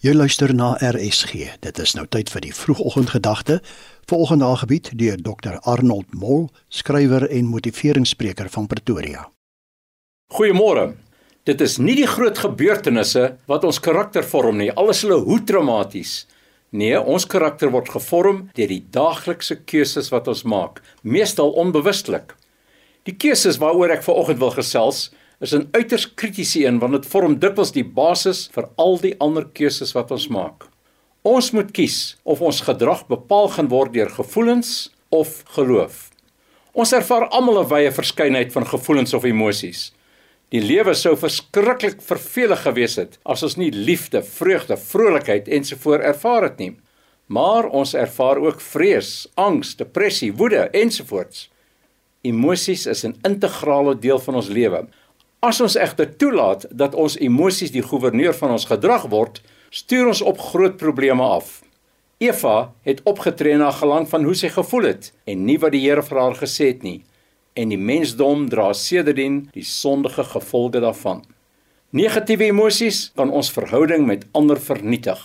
Jy luister na RSG. Dit is nou tyd vir die vroegoggendgedagte. Volgende aangebied deur Dr Arnold Mol, skrywer en motiveringsspreker van Pretoria. Goeiemôre. Dit is nie die groot gebeurtenisse wat ons karakter vorm nie, alles hulle hoe traumaties. Nee, ons karakter word gevorm deur die daaglikse keuses wat ons maak, meestal onbewustelik. Die keuses waaroor ek vanoggend wil gesels, is 'n uiters kritiese een want dit vorm dikwels die basis vir al die ander keuses wat ons maak. Ons moet kies of ons gedrag bepaal gaan word deur gevoelens of geloof. Ons ervaar almal 'n wye verskeidenheid van gevoelens of emosies. Die lewe sou verskriklik vervelig gewees het as ons nie liefde, vreugde, vrolikheid ensovoorts ervaar het nie. Maar ons ervaar ook vrees, angs, depressie, woede ensovoorts. Emosies is 'n integrale deel van ons lewe. As ons egter toelaat dat ons emosies die goewerneur van ons gedrag word, stuur ons op groot probleme af. Eva het opgetree na gelang van hoe sy gevoel het en nie wat die Here vir haar gesê het nie. En die mensdom dra sedertdien die sondige gevolge daarvan. Negatiewe emosies kan ons verhouding met ander vernietig.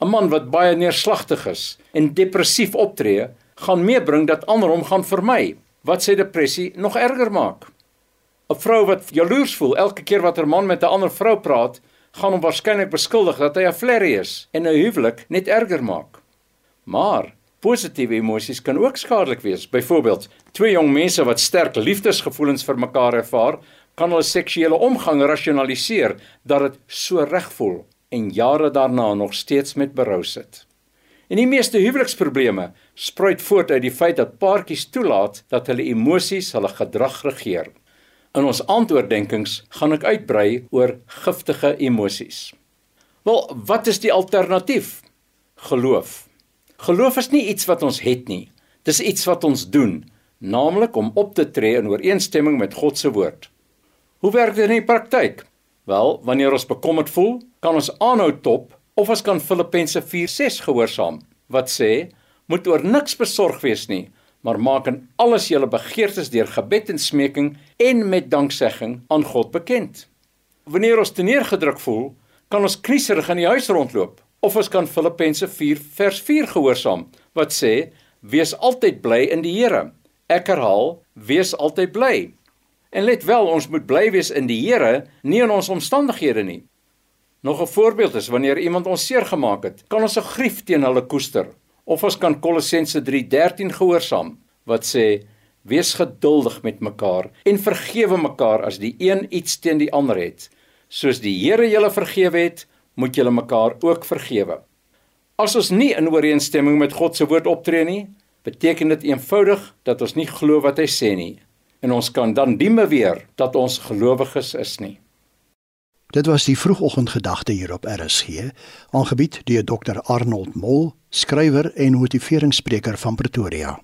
'n Man wat baie neerslagtig is en depressief optree, gaan meebring dat ander hom gaan vermy, wat sy depressie nog erger maak. 'n vrou wat jaloers voel elke keer wat 'n man met 'n ander vrou praat, gaan hom waarskynlik beskuldig dat hy 'n flerry is en 'n huwelik net erger maak. Maar positiewe emosies kan ook skadelik wees. Byvoorbeeld, twee jong mense wat sterk liefdesgevoelens vir mekaar ervaar, kan hulle seksuele omgang rasionaliseer dat dit so reg voel en jare daarna nog steeds met berou sit. En die meeste huweliksprobleme spruit voort uit die feit dat paartjies toelaat dat hulle emosies hulle gedrag regeer. In ons antwoorddenkings gaan ek uitbrei oor giftige emosies. Wel, wat is die alternatief? Geloof. Geloof is nie iets wat ons het nie. Dis iets wat ons doen, naamlik om op te tree in ooreenstemming met God se woord. Hoe werk dit in die praktyk? Wel, wanneer ons bekommerd voel, kan ons aanhou top of ons kan Filippense 4:6 gehoorsaam wat sê: "Moet oor niks besorg wees nie, maar maak in alles julle begeertes deur gebed en smeking en met danksegging aan God bekend. Wanneer ons teneergedruk voel, kan ons kriserig in die huis rondloop of ons kan Filippense 4 vers 4 gehoorsaam wat sê: Wees altyd bly in die Here. Ek herhaal, wees altyd bly. En let wel, ons moet bly wees in die Here, nie in ons omstandighede nie. Nog 'n voorbeeld is wanneer iemand ons seer gemaak het, kan ons 'n grief teen hulle koester Of ons kan Kolossense 3:13 gehoorsaam wat sê wees geduldig met mekaar en vergewe mekaar as die een iets teen die ander het. Soos die Here julle vergewe het, moet julle mekaar ook vergewe. As ons nie in ooreenstemming met God se woord optree nie, beteken dit eenvoudig dat ons nie glo wat hy sê nie en ons kan dan die beweer dat ons gelowiges is nie. Dit was die vroegoggendgedagte hier op RSG, aangebied deur Dr Arnold Mol, skrywer en motiveringsspreker van Pretoria.